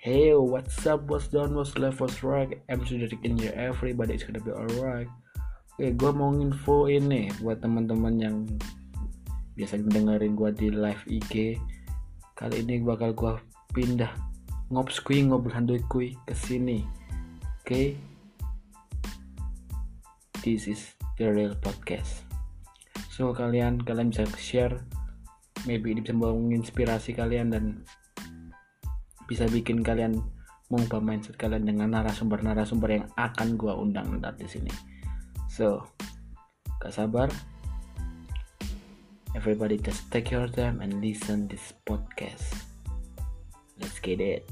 Hey, what's up? What's down? What's left? What's right? I'm Cedric in here. Everybody is gonna be alright. Oke, gue mau nginfo ini buat teman-teman yang biasa dengerin gue di live IG. Kali ini bakal gue pindah ngops kui ngobrol handui kui ke sini. Oke. Okay? This is the real podcast. So kalian kalian bisa share maybe ini bisa membangun inspirasi kalian dan bisa bikin kalian mengubah mindset kalian dengan narasumber-narasumber yang akan gua undang nanti di sini. So, gak sabar. Everybody just take your time and listen this podcast. Let's get it.